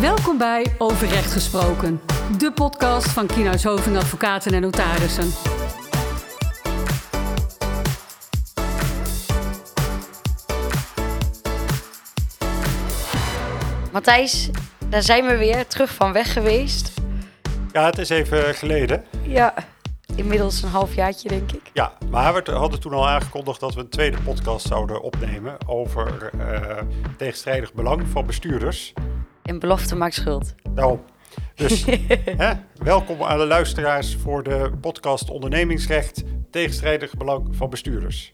Welkom bij Over Recht Gesproken, de podcast van Kienhuis Hoving Advocaten en Notarissen. Matthijs, daar zijn we weer terug van weg geweest. Ja, het is even geleden. Ja, inmiddels een halfjaartje denk ik. Ja, maar we hadden toen al aangekondigd dat we een tweede podcast zouden opnemen over uh, tegenstrijdig belang van bestuurders. En belofte maakt schuld. Daarom. Dus hè, welkom aan de luisteraars voor de podcast Ondernemingsrecht tegenstrijdig belang van bestuurders.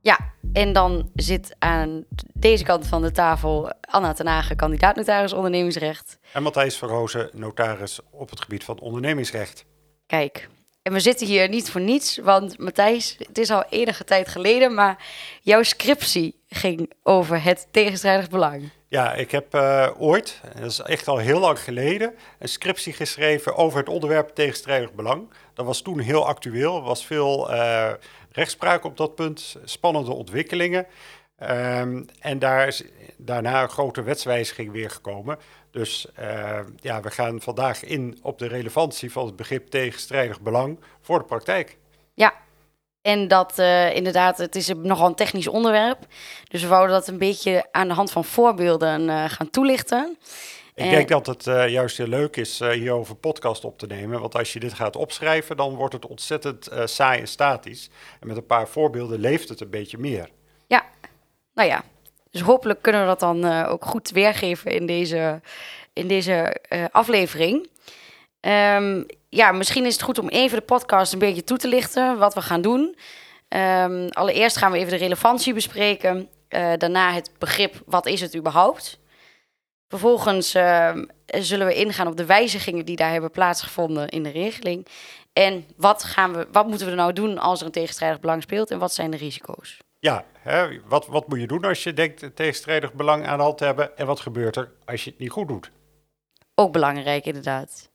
Ja, en dan zit aan deze kant van de tafel Anna ten Hagen, kandidaat notaris ondernemingsrecht. En Matthijs Verrozen, notaris op het gebied van ondernemingsrecht. Kijk, en we zitten hier niet voor niets, want Matthijs, het is al enige tijd geleden, maar jouw scriptie ging over het tegenstrijdig belang. Ja, ik heb uh, ooit, dat is echt al heel lang geleden, een scriptie geschreven over het onderwerp tegenstrijdig belang. Dat was toen heel actueel, er was veel uh, rechtspraak op dat punt, spannende ontwikkelingen. Um, en daar is daarna een grote wetswijziging weer gekomen. Dus uh, ja, we gaan vandaag in op de relevantie van het begrip tegenstrijdig belang voor de praktijk. Ja, en dat uh, inderdaad, het is nogal een technisch onderwerp. Dus we wouden dat een beetje aan de hand van voorbeelden uh, gaan toelichten. Ik denk dat het uh, juist heel leuk is hierover podcast op te nemen. Want als je dit gaat opschrijven, dan wordt het ontzettend saai en statisch. En met een paar voorbeelden leeft het een beetje meer. Ja, nou ja. Dus hopelijk kunnen we dat dan ook goed weergeven in deze, in deze aflevering. Um, ja, misschien is het goed om even de podcast een beetje toe te lichten, wat we gaan doen. Um, allereerst gaan we even de relevantie bespreken. daarna het begrip, wat is het überhaupt? Vervolgens uh, zullen we ingaan op de wijzigingen die daar hebben plaatsgevonden in de regeling. En wat, gaan we, wat moeten we nou doen als er een tegenstrijdig belang speelt en wat zijn de risico's? Ja, hè, wat, wat moet je doen als je denkt een tegenstrijdig belang aan de hand te hebben en wat gebeurt er als je het niet goed doet? Ook belangrijk inderdaad.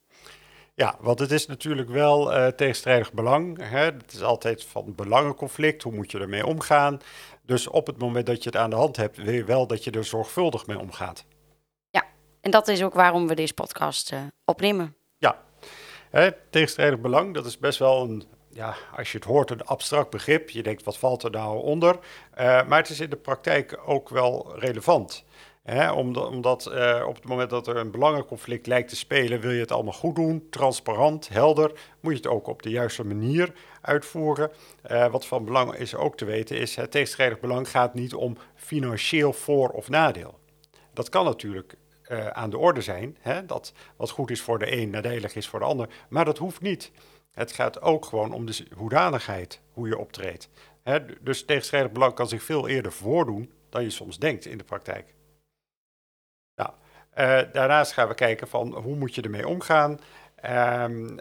Ja, want het is natuurlijk wel uh, tegenstrijdig belang. Hè? Het is altijd van belangenconflict, hoe moet je ermee omgaan? Dus op het moment dat je het aan de hand hebt, wil je wel dat je er zorgvuldig mee omgaat. En dat is ook waarom we deze podcast uh, opnemen. Ja, Hè, tegenstrijdig belang, dat is best wel een, ja, als je het hoort, een abstract begrip. Je denkt, wat valt er nou onder? Uh, maar het is in de praktijk ook wel relevant. Hè, omdat, omdat uh, op het moment dat er een belangenconflict lijkt te spelen, wil je het allemaal goed doen, transparant, helder, moet je het ook op de juiste manier uitvoeren. Uh, wat van belang is ook te weten is, het tegenstrijdig belang gaat niet om financieel voor- of nadeel. Dat kan natuurlijk uh, aan de orde zijn. Hè? Dat wat goed is voor de een nadelig is voor de ander. Maar dat hoeft niet. Het gaat ook gewoon om de hoedanigheid, hoe je optreedt. Hè? Dus tegenstrijdig belang kan zich veel eerder voordoen dan je soms denkt in de praktijk. Uh, daarnaast gaan we kijken van hoe moet je ermee omgaan. Um, uh,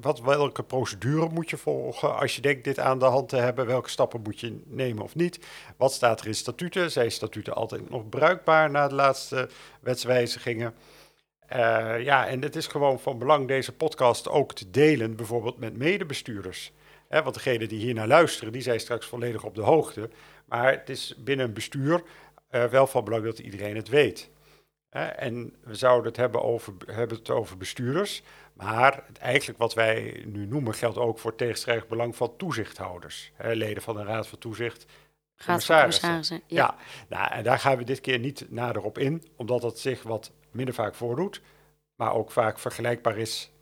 wat, welke procedure moet je volgen als je denkt dit aan de hand te hebben? Welke stappen moet je nemen of niet? Wat staat er in statuten? Zijn statuten altijd nog bruikbaar na de laatste wetswijzigingen? Uh, ja, en het is gewoon van belang deze podcast ook te delen, bijvoorbeeld met medebestuurders. Want degenen die hier naar luisteren, die zijn straks volledig op de hoogte. Maar het is binnen een bestuur wel van belang dat iedereen het weet. En we zouden het hebben, over, hebben het over bestuurders. Maar eigenlijk wat wij nu noemen geldt ook voor tegenstrijdig belang van toezichthouders. leden van de Raad van Toezicht. Commissarissen. Ja. ja, nou, en daar gaan we dit keer niet nader op in, omdat het zich wat minder vaak voordoet, maar ook vaak vergelijkbaar is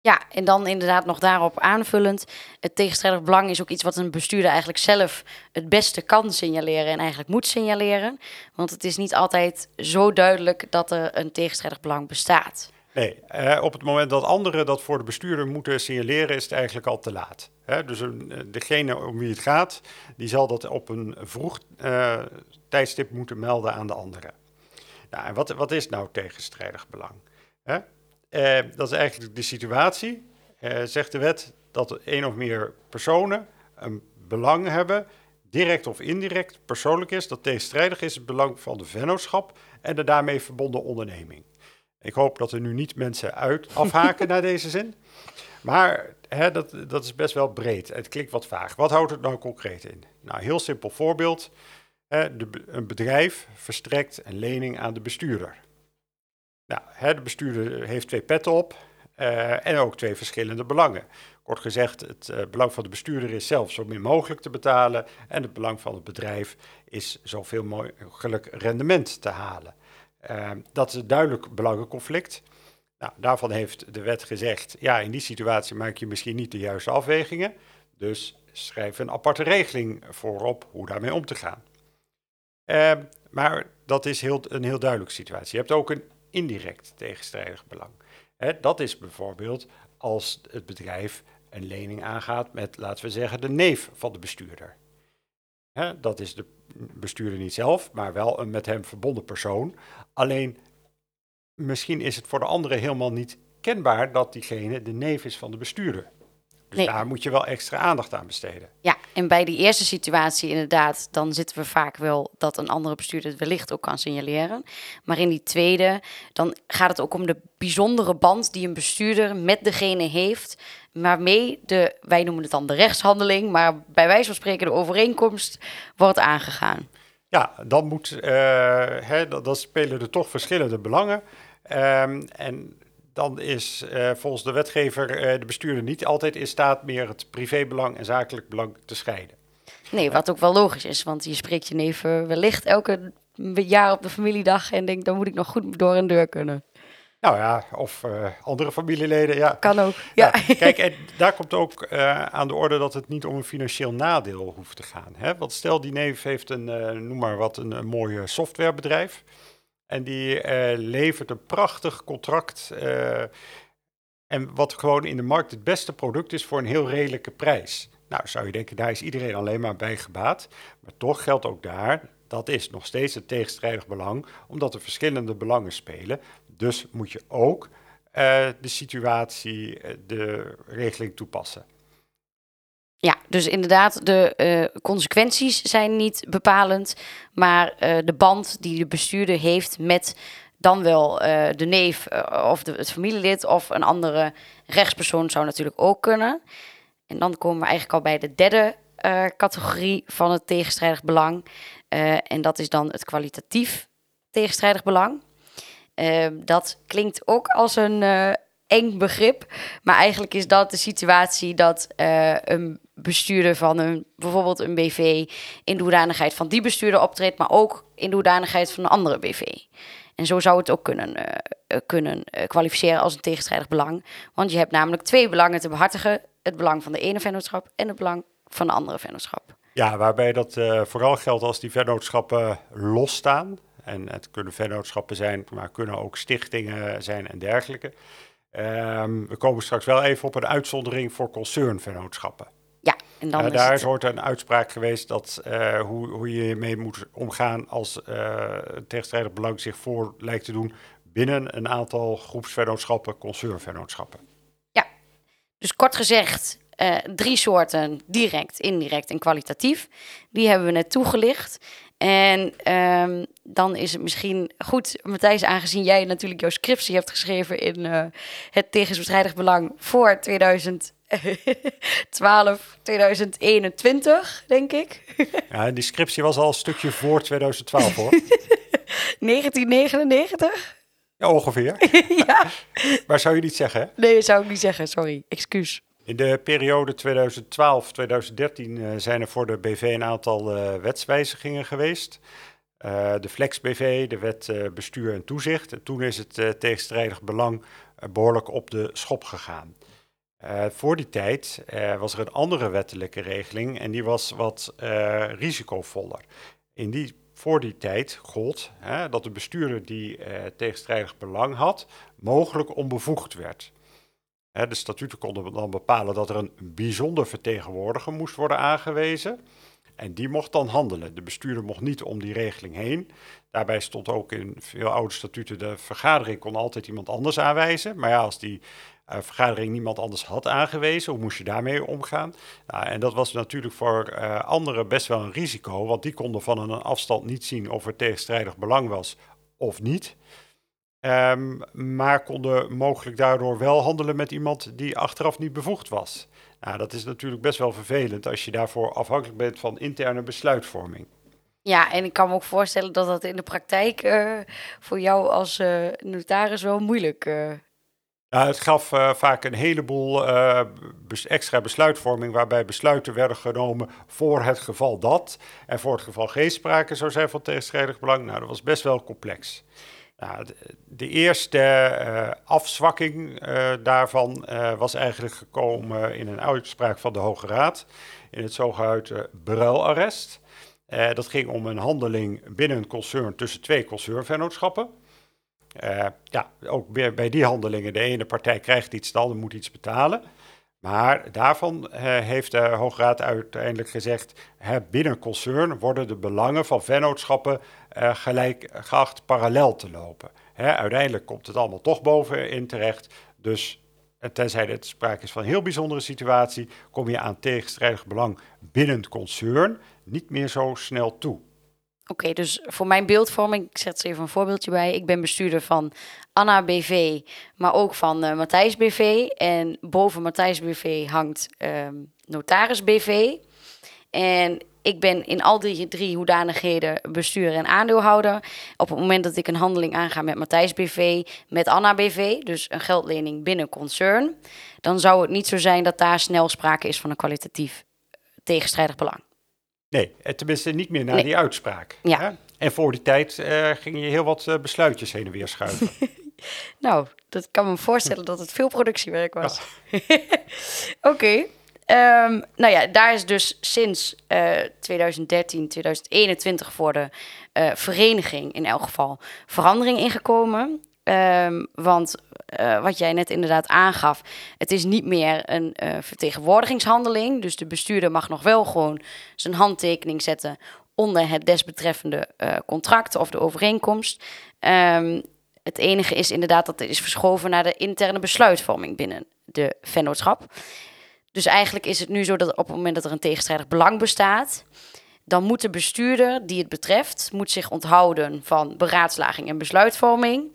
ja, en dan inderdaad nog daarop aanvullend. Het tegenstrijdig belang is ook iets wat een bestuurder eigenlijk zelf het beste kan signaleren en eigenlijk moet signaleren. Want het is niet altijd zo duidelijk dat er een tegenstrijdig belang bestaat. Nee, eh, op het moment dat anderen dat voor de bestuurder moeten signaleren, is het eigenlijk al te laat. Hè? Dus een, degene om wie het gaat, die zal dat op een vroeg uh, tijdstip moeten melden aan de anderen. Nou, en wat, wat is nou tegenstrijdig belang? Hè? Uh, dat is eigenlijk de situatie, uh, zegt de wet, dat één of meer personen een belang hebben, direct of indirect, persoonlijk is, dat tegenstrijdig is het belang van de vennootschap en de daarmee verbonden onderneming. Ik hoop dat er nu niet mensen uit afhaken naar deze zin. Maar hè, dat, dat is best wel breed. Het klinkt wat vaag. Wat houdt het nou concreet in? Nou, heel simpel voorbeeld. Hè, de, een bedrijf verstrekt een lening aan de bestuurder. Nou, hè, de bestuurder heeft twee petten op uh, en ook twee verschillende belangen. Kort gezegd, het uh, belang van de bestuurder is zelf zo min mogelijk te betalen en het belang van het bedrijf is zoveel mogelijk rendement te halen. Uh, dat is een duidelijk belangenconflict. Nou, daarvan heeft de wet gezegd, ja, in die situatie maak je misschien niet de juiste afwegingen, dus schrijf een aparte regeling voorop hoe daarmee om te gaan. maar dat is heel, een heel duidelijke situatie. Je hebt ook een indirect tegenstrijdig belang. Dat is bijvoorbeeld als het bedrijf een lening aangaat met, laten we zeggen, de neef van de bestuurder. Dat is de bestuurder niet zelf, maar wel een met hem verbonden persoon. Alleen misschien is het voor de anderen helemaal niet kenbaar dat diegene de neef is van de bestuurder. Dus daar moet je wel extra aandacht aan besteden. Ja, en bij die eerste situatie inderdaad, dan zitten we vaak wel dat een andere bestuurder het wellicht ook kan signaleren. Maar in die tweede, dan gaat het ook om de bijzondere band die een bestuurder met degene heeft, waarmee de, wij noemen het dan de rechtshandeling, maar bij wijze van spreken de overeenkomst wordt aangegaan. Ja, dan moet, uh, hè, dan, spelen er toch verschillende belangen. Um, en dan is uh, volgens de wetgever uh, de bestuurder niet altijd in staat meer het privébelang en zakelijk belang te scheiden. Nee, wat ook wel logisch is, want je spreekt je neef wellicht elke jaar op de familiedag en denkt, dan moet ik nog goed door een deur kunnen. Nou ja, of uh, andere familieleden, ja. Kan ook, ja. ja. Kijk, en daar komt ook aan de orde dat het niet om een financieel nadeel hoeft te gaan. Hè? Want stel, die neef heeft een, noem maar wat, een, een mooi softwarebedrijf. En die uh, levert een prachtig contract. Uh, en wat gewoon in de markt het beste product is voor een heel redelijke prijs. Nou, zou je denken, daar is iedereen alleen maar bij gebaat. Maar toch geldt ook daar, dat is nog steeds een tegenstrijdig belang, omdat er verschillende belangen spelen. Dus moet je ook uh, de situatie, de regeling toepassen. Ja, dus inderdaad, de uh, consequenties zijn niet bepalend, maar uh, de band die de bestuurder heeft met dan wel uh, de neef of de, het familielid of een andere rechtspersoon zou natuurlijk ook kunnen. En dan komen we eigenlijk al bij de derde categorie van het tegenstrijdig belang. en dat is dan het kwalitatief tegenstrijdig belang. dat klinkt ook als een eng begrip. Maar eigenlijk is dat de situatie dat een bestuurder van een, bijvoorbeeld een BV in de hoedanigheid van die bestuurder optreedt, maar ook in de hoedanigheid van een andere BV. En zo zou het ook kunnen, uh, kunnen uh, kwalificeren als een tegenstrijdig belang. Want je hebt namelijk twee belangen te behartigen: het belang van de ene vennootschap en het belang van de andere vennootschap. Ja, waarbij dat vooral geldt als die vennootschappen losstaan. En het kunnen vennootschappen zijn, maar kunnen ook stichtingen zijn en dergelijke. Um, we komen straks wel even op een uitzondering voor concernvennootschappen. Ja, en dan uh, daar is ooit een uitspraak geweest dat uh, hoe, hoe je mee moet omgaan als uh, een tegenstrijdig belang zich voor lijkt te doen binnen een aantal groepsvennootschappen, concernvennootschappen. Ja, dus kort gezegd, drie soorten, direct, indirect en kwalitatief. Die hebben we net toegelicht. En um, dan is het misschien goed, Matthijs, aangezien jij natuurlijk jouw scriptie hebt geschreven in uh, het tegensbestrijdig belang voor 2012, 2021, denk ik. Ja, die scriptie was al een stukje voor 2012 hoor. 1999? Ja, ongeveer. ja. Maar zou je niet zeggen? Hè? Nee, zou ik niet zeggen, sorry, excuus. In de periode 2012-2013 uh, zijn er voor de BV een aantal uh, wetswijzigingen geweest. Uh, de Flex BV, de wet bestuur en toezicht. En toen is het tegenstrijdig belang behoorlijk op de schop gegaan. Voor die tijd was er een andere wettelijke regeling en die was wat risicovoller. In die, voor die tijd gold dat de bestuurder die tegenstrijdig belang had, mogelijk onbevoegd werd de statuten konden dan bepalen dat er een bijzonder vertegenwoordiger moest worden aangewezen. En die mocht dan handelen. De bestuurder mocht niet om die regeling heen. Daarbij stond ook in veel oude statuten: de vergadering kon altijd iemand anders aanwijzen. Maar ja, als die uh, vergadering niemand anders had aangewezen, hoe moest je daarmee omgaan? Nou, en dat was natuurlijk voor uh, anderen best wel een risico, want die konden van een afstand niet zien of er tegenstrijdig belang was of niet. Um, maar konden mogelijk daardoor wel handelen met iemand die achteraf niet bevoegd was. Nou, dat is natuurlijk best wel vervelend als je daarvoor afhankelijk bent van interne besluitvorming. Ja, en ik kan me ook voorstellen dat dat in de praktijk uh, voor jou als notaris wel moeilijk uh... Ja, het gaf vaak een heleboel bes extra besluitvorming, waarbij besluiten werden genomen voor het geval dat. En voor het geval geen sprake zou zijn van tegenstrijdig belang. Nou, dat was best wel complex. Nou, de, eerste afzwakking daarvan was eigenlijk gekomen in een uitspraak van de Hoge Raad in het zogeheten bruilarrest. Dat ging om een handeling binnen een concern tussen twee concernvennootschappen. Uh, ja, ook bij, bij die handelingen, de ene partij krijgt iets, de andere moet iets betalen. Maar daarvan uh, heeft de Hoge Raad uiteindelijk gezegd, hè, binnen een concern worden de belangen van vennootschappen gelijk geacht parallel te lopen. Hè, uiteindelijk komt het allemaal toch bovenin terecht, dus tenzij het sprake is van een heel bijzondere situatie, kom je aan tegenstrijdig belang binnen het concern niet meer zo snel toe. Oké, dus voor mijn beeldvorming, ik zet er even een voorbeeldje bij. Ik ben bestuurder van Anna BV, maar ook van uh, Matthijs BV. En boven Matthijs BV hangt uh, Notaris BV. En ik ben in al die drie hoedanigheden bestuurder en aandeelhouder. Op het moment dat ik een handeling aanga met Matthijs BV, met Anna BV, dus een geldlening binnen concern, dan zou het niet zo zijn dat daar snel sprake is van een kwalitatief tegenstrijdig belang. Nee, tenminste niet meer naar die uitspraak. Ja. Hè? En voor die tijd uh, ging je heel wat uh, besluitjes heen en weer schuiven. nou, dat kan me voorstellen dat het veel productiewerk was. Oké. Um, nou ja, daar is dus sinds uh, 2013, 2021 voor de uh, vereniging in elk geval verandering ingekomen. Um, want uh, wat jij net inderdaad aangaf, het is niet meer een uh, vertegenwoordigingshandeling. Dus de bestuurder mag nog wel gewoon zijn handtekening zetten onder het desbetreffende uh, contract of de overeenkomst. Um, het enige is inderdaad dat het is verschoven naar de interne besluitvorming binnen de vennootschap. Dus eigenlijk is het nu zo dat op het moment dat er een tegenstrijdig belang bestaat, dan moet de bestuurder die het betreft moet zich onthouden van beraadslaging en besluitvorming.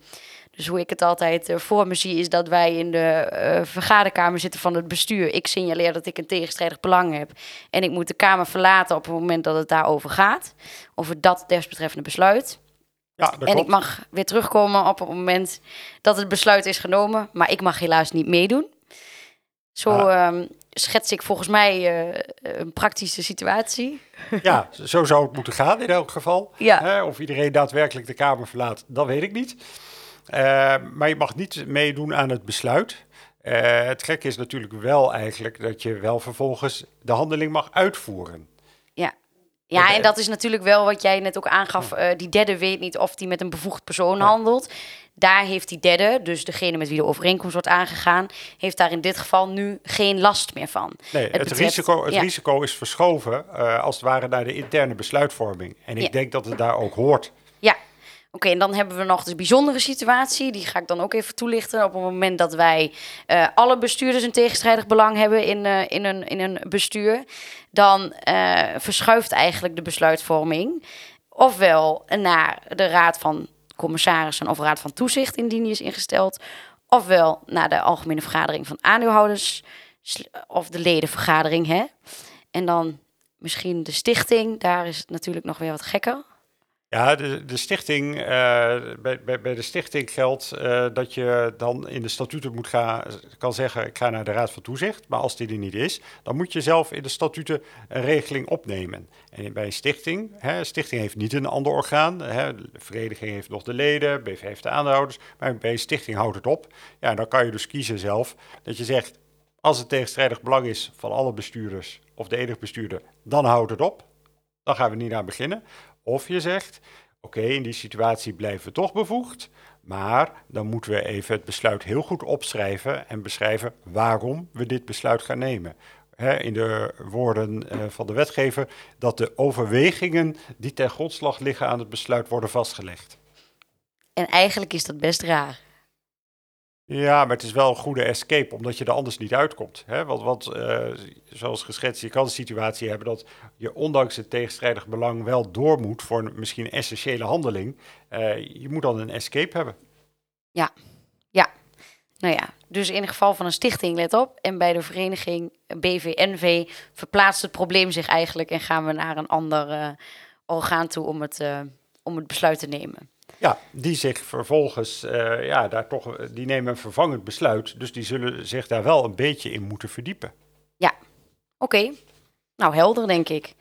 Dus hoe ik het altijd uh, voor me zie, is dat wij in de uh, vergaderkamer zitten van het bestuur. Ik signaleer dat ik een tegenstrijdig belang heb. En ik moet de Kamer verlaten op het moment dat het daarover gaat. Over dat desbetreffende besluit. Ja, en ik mag weer terugkomen op het moment dat het besluit is genomen. Maar ik mag helaas niet meedoen. Zo ah. um, schets ik volgens mij uh, een praktische situatie. Ja, zo zou het moeten gaan in elk geval. Ja. of iedereen daadwerkelijk de Kamer verlaat, dat weet ik niet. Uh, maar je mag niet meedoen aan het besluit. Uh, het gekke is natuurlijk wel eigenlijk dat je wel vervolgens de handeling mag uitvoeren. Ja. Ja, en dat is natuurlijk wel wat jij net ook aangaf. Uh, die derde weet niet of die met een bevoegd persoon handelt. Daar heeft die derde, dus degene met wie de overeenkomst wordt aangegaan, heeft daar in dit geval nu geen last meer van. Nee, het, risico, het risico is verschoven uh, als het ware naar de interne besluitvorming. En ik ja. denk dat het daar ook hoort. Ja, Oké, en dan hebben we nog de bijzondere situatie. Die ga ik dan ook even toelichten. Op het moment dat wij uh, alle bestuurders een tegenstrijdig belang hebben in, uh, in, een, in een bestuur, dan uh, verschuift eigenlijk de besluitvorming. Ofwel naar de Raad van Commissarissen of Raad van Toezicht, indien die is ingesteld. Ofwel naar de Algemene Vergadering van Aandeelhouders of de ledenvergadering. Hè? En dan misschien de stichting. Daar is natuurlijk nog weer wat gekker. Ja, de, de stichting, uh, bij, bij, bij, de stichting geldt uh, dat je dan in de statuten moet gaan, kan zeggen, ik ga naar de Raad van Toezicht. Maar als die er niet is, dan moet je zelf in de statuten een regeling opnemen. En bij een stichting, hè, stichting heeft niet een ander orgaan. Hè, de vereniging heeft nog de leden, BV heeft de aandeelhouders. Maar bij een stichting houdt het op. Ja, dan kan je dus kiezen zelf dat je zegt, als het tegenstrijdig belang is van alle bestuurders of de enige bestuurder, dan houdt het op. Dan gaan we niet aan beginnen. Of je zegt, oké, in die situatie blijven we toch bevoegd, maar dan moeten we even het besluit heel goed opschrijven en beschrijven waarom we dit besluit gaan nemen. In de woorden uh, van de wetgever, dat de overwegingen die ten grondslag liggen aan het besluit worden vastgelegd. En eigenlijk is dat best raar. Ja, maar het is wel een goede escape, omdat je er anders niet uitkomt. Hè? Want, uh, zoals geschetst, je kan de situatie hebben dat je ondanks het tegenstrijdig belang wel door moet voor een misschien essentiële handeling. Uh, je moet dan een escape hebben. Ja, ja. Nou ja, dus in het geval van een stichting, let op. En bij de vereniging BVNV verplaatst het probleem zich eigenlijk en gaan we naar een ander uh, orgaan toe om het, eh, om het besluit te nemen. Ja, die zich vervolgens, eh, ja, daar toch, die nemen een vervangend besluit. Dus die zullen zich daar wel een beetje in moeten verdiepen. Oké, nou helder denk ik.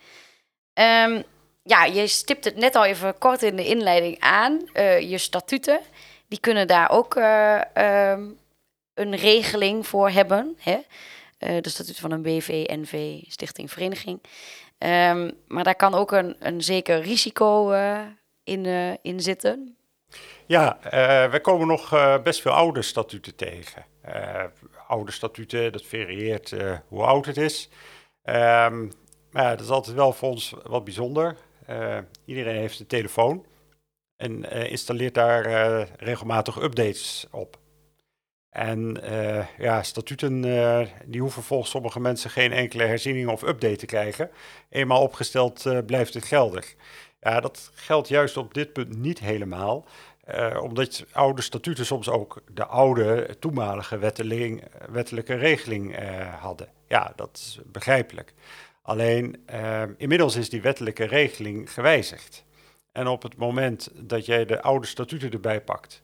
Ehm, ja, je stipt het net al even kort in de inleiding aan. Eh, je statuten, die kunnen daar ook eh, ehm, een regeling voor hebben. Hè? Eh, de statuten van een BV, NV, stichting, vereniging. Ehm, maar daar kan ook een, een zeker risico eh, in, eh, in zitten. Ja, eh we komen nog eh, best veel oude statuten tegen. Oude statuten, dat varieert hoe oud het is. Ehm, maar ja, dat is altijd wel voor ons wat bijzonder. Iedereen heeft een telefoon en installeert daar regelmatig updates op. En ja, statuten die hoeven volgens sommige mensen geen enkele herziening of update te krijgen. Eenmaal opgesteld blijft het geldig. Ja, dat geldt juist op dit punt niet helemaal. Eh, omdat oude statuten soms ook de oude toenmalige wettelijke regeling eh, hadden. Ja, dat is begrijpelijk. Alleen eh, inmiddels is die wettelijke regeling gewijzigd. En op het moment dat jij de oude statuten erbij pakt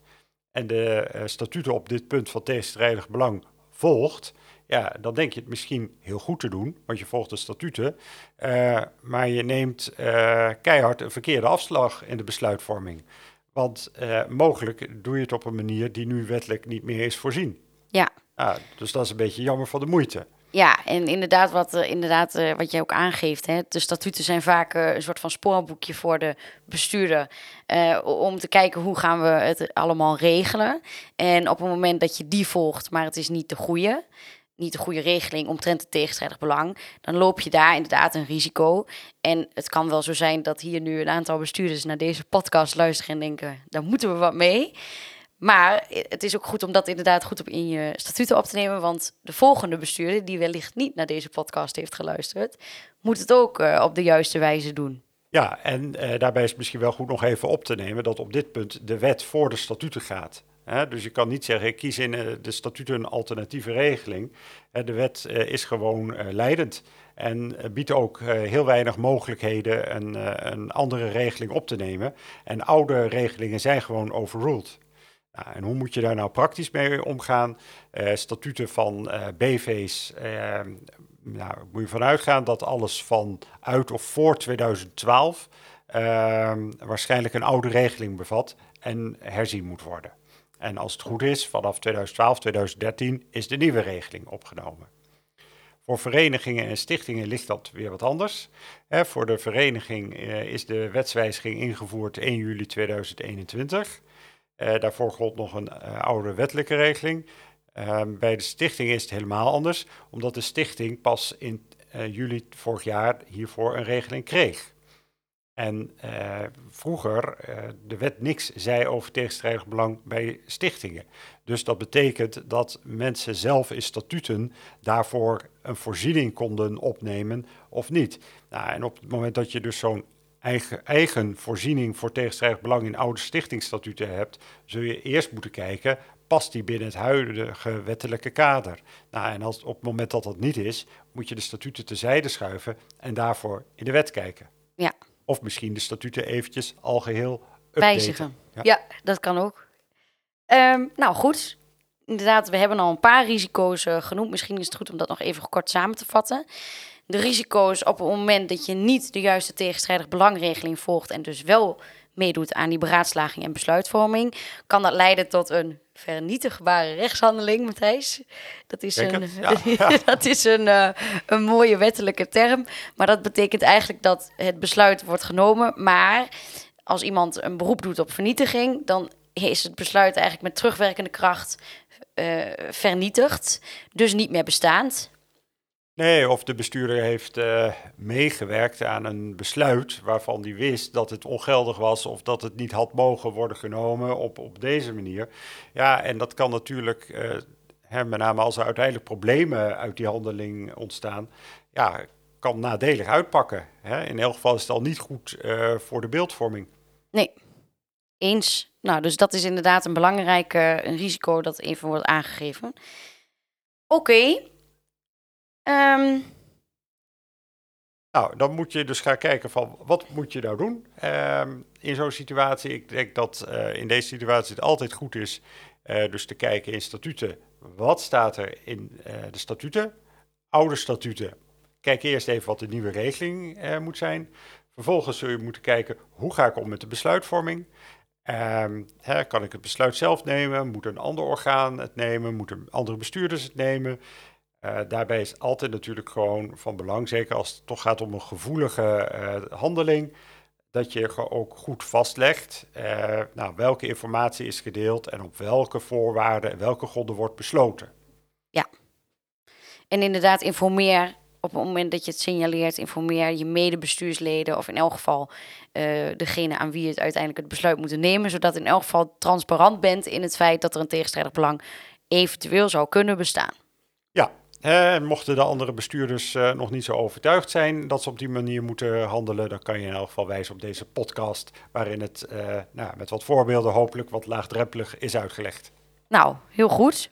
en de statuten op dit punt van tegenstrijdig belang volgt, ja, dan denk je het misschien heel goed te doen, want je volgt de statuten, eh, maar je neemt eh, keihard een verkeerde afslag in de besluitvorming. Want eh, mogelijk doe je het op een manier die nu wettelijk niet meer is voorzien. Ja. Ah, dus dat is een beetje jammer van de moeite. Ja, en inderdaad, wat, inderdaad, wat jij ook aangeeft, hè, de statuten zijn vaak een soort van spoorboekje voor de bestuurder. om te kijken hoe gaan we het allemaal regelen. En op het moment dat je die volgt, maar het is niet de goede, niet de goede regeling omtrent het tegenstrijdig belang, dan loop je daar inderdaad een risico. En het kan wel zo zijn dat hier nu een aantal bestuurders naar deze podcast luisteren en denken, daar moeten we wat mee. Maar het is ook goed om dat inderdaad goed op in je statuten op te nemen. Want de volgende bestuurder, die wellicht niet naar deze podcast heeft geluisterd, moet het ook eh, op de juiste wijze doen. Ja, en eh, daarbij is het misschien wel goed nog even op te nemen dat op dit punt de wet voor de statuten gaat. Dus je kan niet zeggen, ik kies in eh, de statuten een alternatieve regeling. Eh, de wet eh, is gewoon leidend en biedt ook heel weinig mogelijkheden een, een andere regeling op te nemen. En oude regelingen zijn gewoon overruled. Nou, en hoe moet je daar nou praktisch mee omgaan? Statuten van BV's, nou, moet je vanuit gaan dat alles van uit of voor 2012 ehm, waarschijnlijk een oude regeling bevat en herzien moet worden. En als het goed is, vanaf 2012, 2013 is de nieuwe regeling opgenomen. Voor verenigingen en stichtingen ligt dat weer wat anders. Hè, voor de vereniging eh, is de wetswijziging ingevoerd 1 juli 2021. Eh, daarvoor gold nog een eh, oude wettelijke regeling. Ehm, bij de stichting is het helemaal anders, omdat de stichting pas in eh, juli vorig jaar hiervoor een regeling kreeg. En eh, vroeger eh, de wet niks zei over tegenstrijdig belang bij stichtingen. Dus dat betekent dat mensen zelf in statuten daarvoor een voorziening konden opnemen of niet. Nou, en op het moment dat je dus zo'n eigen, eigen voorziening voor tegenstrijdig belang in oude stichtingsstatuten hebt, zul je eerst moeten kijken, past die binnen het huidige wettelijke kader? Nou, en als, op het moment dat dat niet is, moet je de statuten terzijde schuiven en daarvoor in de wet kijken. Of misschien de statuten eventjes algeheel updaten. Wijzigen. Ja. Ja. dat kan ook. Ehm, nou goed, inderdaad, we hebben al een paar risico's eh, genoemd. Misschien is het goed om dat nog even kort samen te vatten. De risico's op het moment dat je niet de juiste tegenstrijdig belangregeling volgt en dus wel meedoet aan die beraadslaging en besluitvorming, kan dat leiden tot een vernietigbare rechtshandeling, Matthijs. Dat is Denk een, het, ja, ja. dat is een, eh, een mooie wettelijke term. Maar dat betekent eigenlijk dat het besluit wordt genomen. Maar als iemand een beroep doet op vernietiging, dan is het besluit eigenlijk met terugwerkende kracht eh, vernietigd. Dus niet meer bestaand. Nee, of de bestuurder heeft eh, meegewerkt aan een besluit waarvan hij wist dat het ongeldig was of dat het niet had mogen worden genomen op, op deze manier. Ja, en dat kan natuurlijk, eh, met name als er uiteindelijk problemen uit die handeling ontstaan, ja, kan nadelig uitpakken. Hè. In elk geval is het al niet goed eh, voor de beeldvorming. Nee, eens. Nou, dus dat is inderdaad een belangrijk een risico dat even wordt aangegeven. Oké. Ehm, Nou, dan moet je dus gaan kijken van wat moet je nou doen ehm, in zo'n situatie. Ik denk dat uh, in deze situatie het altijd goed is uh, dus te kijken in statuten. Wat staat er in uh, de statuten? Oude statuten. Kijk eerst even wat de nieuwe regeling moet zijn. Vervolgens zul je moeten kijken hoe ga ik om met de besluitvorming. Um, hè, kan ik het besluit zelf nemen? Moet een ander orgaan het nemen? Moeten andere bestuurders het nemen? Uh, daarbij is altijd natuurlijk gewoon van belang, zeker als het toch gaat om een gevoelige uh, handeling, dat je ook goed vastlegt uh, nou, welke informatie is gedeeld en op welke voorwaarden en welke gronden wordt besloten. Ja, en inderdaad informeer op het moment dat je het signaleert, informeer je medebestuursleden of in elk geval degene aan wie het uiteindelijk het besluit moet nemen, zodat in elk geval transparant bent in het feit dat er een tegenstrijdig belang eventueel zou kunnen bestaan. En mochten de andere bestuurders uh, nog niet zo overtuigd zijn dat ze op die manier moeten handelen, dan kan je in elk geval wijzen op deze podcast, waarin het uh, nou, met wat voorbeelden hopelijk wat laagdrempelig is uitgelegd. Nou, heel goed.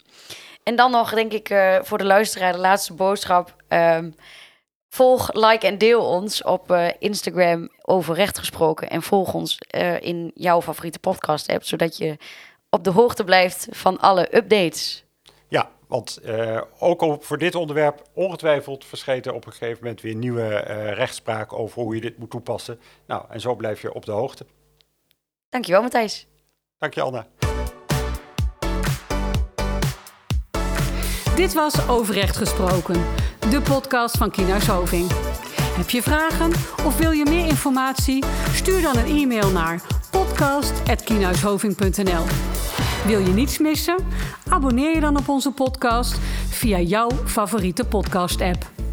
En dan nog, denk ik, uh, voor de luisteraar de laatste boodschap. Um, volg, like en deel ons op Instagram over recht gesproken. En volg ons in jouw favoriete podcast app, zodat je op de hoogte blijft van alle updates. Want ook op, voor dit onderwerp ongetwijfeld verschijnt er op een gegeven moment weer nieuwe rechtspraak over hoe je dit moet toepassen. Nou, en zo blijf je op de hoogte. Dankjewel, Matthijs. Dank je, Anna. Dit was Overrecht Gesproken, de podcast van Kina Soving. Heb je vragen of wil je meer informatie? Stuur dan een e-mail naar podcast.kienhuishoving.nl Wil je niets missen? Abonneer je dan op onze podcast via jouw favoriete podcast-app.